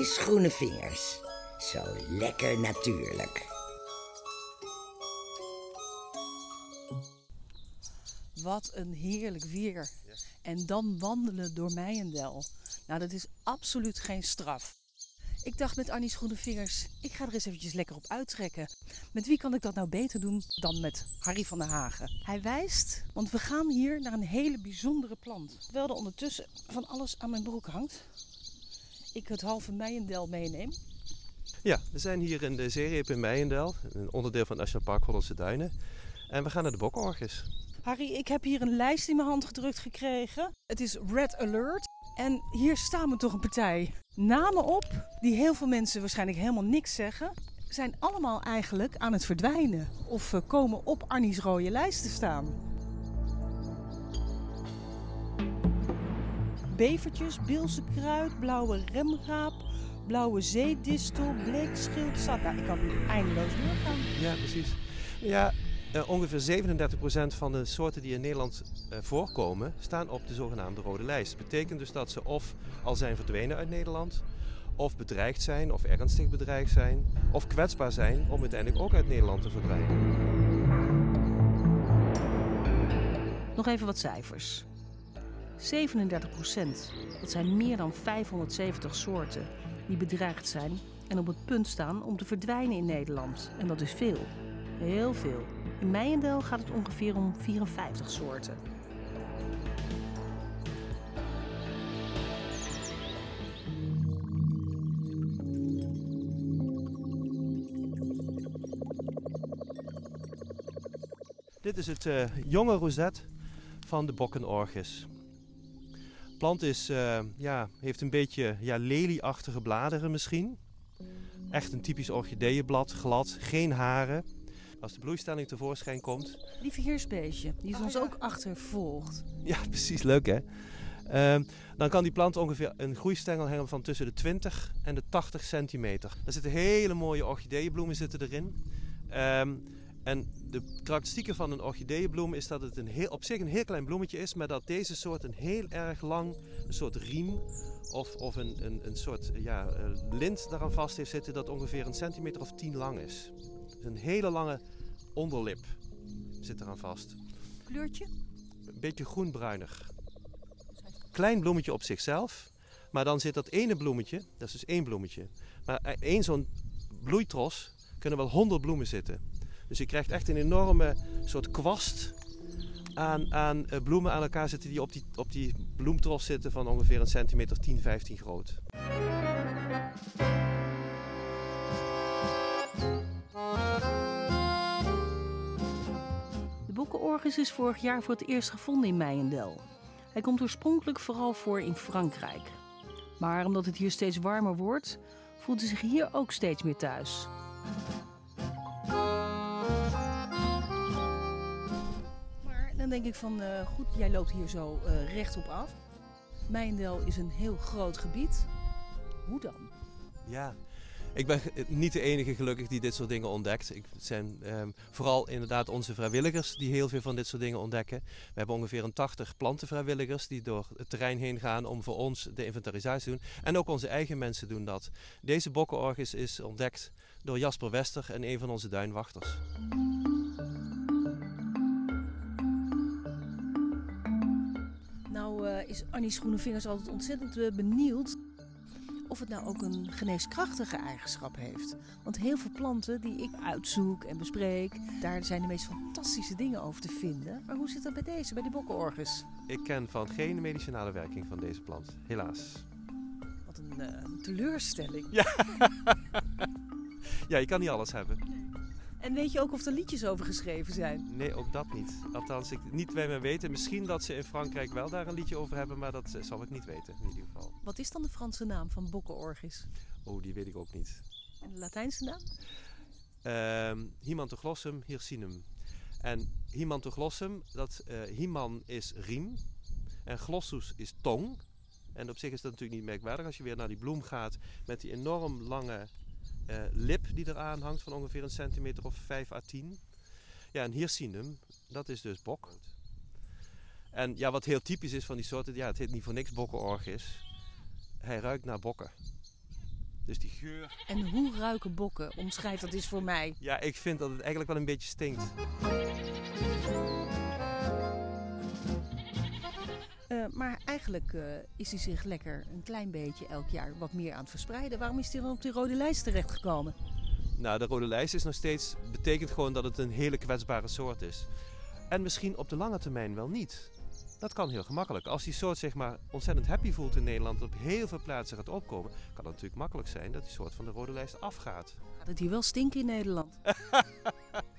Annie's groene vingers. Zo lekker natuurlijk. Wat een heerlijk weer. En dan wandelen door Meijendel. Nou, dat is absoluut geen straf. Ik dacht met Annie's groene vingers, ik ga er eens eventjes lekker op uittrekken. Met wie kan ik dat nou beter doen dan met Harry van der Hagen? Hij wijst, want we gaan hier naar een hele bijzondere plant. Terwijl er ondertussen van alles aan mijn broek hangt. Ik het halve Meijendel meeneem. Ja, we zijn hier in de zeereep in Meijendel, een onderdeel van het Nationaal Park Hollandse Duinen. En we gaan naar de Bokkenorgis. Harry, ik heb hier een lijst in mijn hand gedrukt gekregen. Het is Red Alert. En hier staan we toch een partij namen op die heel veel mensen waarschijnlijk helemaal niks zeggen. Zijn allemaal eigenlijk aan het verdwijnen of eh, komen op Annie's rode lijst te staan. Bevertjes, Bilse kruid, blauwe remraap, blauwe zeedistel, bleekschildzak. Nou, ik kan eindeloos doorgaan. Ja, precies. Ja, uh, ongeveer 37% van de soorten die in Nederland uh, voorkomen, staan op de zogenaamde rode lijst. Dat betekent dus dat ze of al zijn verdwenen uit Nederland, of bedreigd zijn, of ernstig bedreigd zijn, of kwetsbaar zijn om uiteindelijk ook uit Nederland te verdwijnen. Nog even wat cijfers. 37% dat zijn meer dan 570 soorten die bedreigd zijn en op het punt staan om te verdwijnen in Nederland. En dat is veel. Heel veel. In Meijendel gaat het ongeveer om 54 soorten. Dit is het uh, jonge roset van de bokkenorgis. De plant is, uh, ja, heeft een beetje ja, lelieachtige bladeren misschien. Echt een typisch orchideeënblad, glad, geen haren. Als de bloeistelling tevoorschijn komt. Die verheersbeestje, die is ons ook achtervolgt. Ja, precies. Leuk hè? Uh, dan kan die plant ongeveer een groeistengel hebben van tussen de 20 en de 80 centimeter. Er zitten hele mooie orchideeënbloemen zitten erin. Um, en de karakteristieken van een orchideeënbloem is dat het een heel, op zich een heel klein bloemetje is, maar dat deze soort een heel erg lang, een soort riem of, of een, een, een soort ja, eh, lint daaraan vast heeft zitten dat ongeveer een centimeter of 10 lang is. Dus een hele lange onderlip zit eraan vast. Kleurtje? Een beetje groenbruinig. Klein bloemetje op zichzelf. Maar dan zit dat ene bloemetje, dat is dus één bloemetje. Maar één zo'n bloeitros kunnen wel honderd bloemen zitten. Dus je krijgt echt een enorme soort kwast aan, aan eh, bloemen aan elkaar zitten die op die, op die bloemtros zitten van ongeveer een centimeter 10, 15 groot. Orgis is vorig jaar voor het eerst gevonden in Meijendel. Hij komt oorspronkelijk vooral voor in Frankrijk. Maar omdat het hier steeds warmer wordt, voelt hij zich hier ook steeds meer thuis. Denk ik van, uh, goed, jij loopt hier zo uh, rechtop af. Meijendel is een heel groot gebied. Hoe dan? Ja, ik ben niet de enige gelukkig die dit soort dingen ontdekt. Ik, het zijn um, vooral inderdaad onze vrijwilligers die heel veel van dit soort dingen ontdekken. We hebben ongeveer een 80 plantenvrijwilligers die door het terrein heen gaan om voor ons de inventarisatie te doen. En ook onze eigen mensen doen dat. Deze bokkenorgis is ontdekt door Jasper Wester en een van onze duinwachters. Is Annie Schoenenvingers altijd ontzettend uh, benieuwd of het nou ook een geneeskrachtige eigenschap heeft. Want heel veel planten die ik uitzoek en bespreek, daar zijn de meest fantastische dingen over te vinden. Maar hoe zit dat bij deze, bij de bokkenorgus? Ik ken van geen medicinale werking van deze plant, helaas. Wat een uh, teleurstelling. Ja. ja, je kan niet alles hebben. En weet je ook of er liedjes over geschreven zijn? Nee, ook dat niet. Althans, ik niet bij me weten. Misschien dat ze in Frankrijk wel daar een liedje over hebben, maar dat eh, zal ik niet weten in ieder geval. Wat is dan de Franse naam van bokkenorgis? Oh, die weet ik ook niet. En de Latijnse naam? Uh, Himantoglossum hircinum. En Himantoglossum, dat uh, Himan is riem en glossus is tong. En op zich is dat natuurlijk niet merkwaardig als je weer naar die bloem gaat met die enorm lange lip die eraan hangt van ongeveer een centimeter of 5 à 10. Ja, en hircinum, dat is dus bok. En ja, wat heel typisch is van die soorten, ja, het heet niet voor niks bokkenorgis. Hij ruikt naar bokken. Dus die geur. En hoe ruiken bokken? Omschrijf dat eens voor mij. Ja, ik vind dat het eigenlijk wel een beetje stinkt. Maar eigenlijk uh, is hij zich lekker een klein beetje elk jaar wat meer aan het verspreiden. Waarom is hij dan op die rode lijst terechtgekomen? Nou, de rode lijst is nog steeds, betekent gewoon dat het een hele kwetsbare soort is. En misschien op de lange termijn wel niet. Dat kan heel gemakkelijk. Als die soort zich maar ontzettend happy voelt in Nederland, op heel veel plaatsen gaat opkomen, kan het natuurlijk makkelijk zijn dat die soort van de rode lijst afgaat. Gaat het hier wel stinken in Nederland?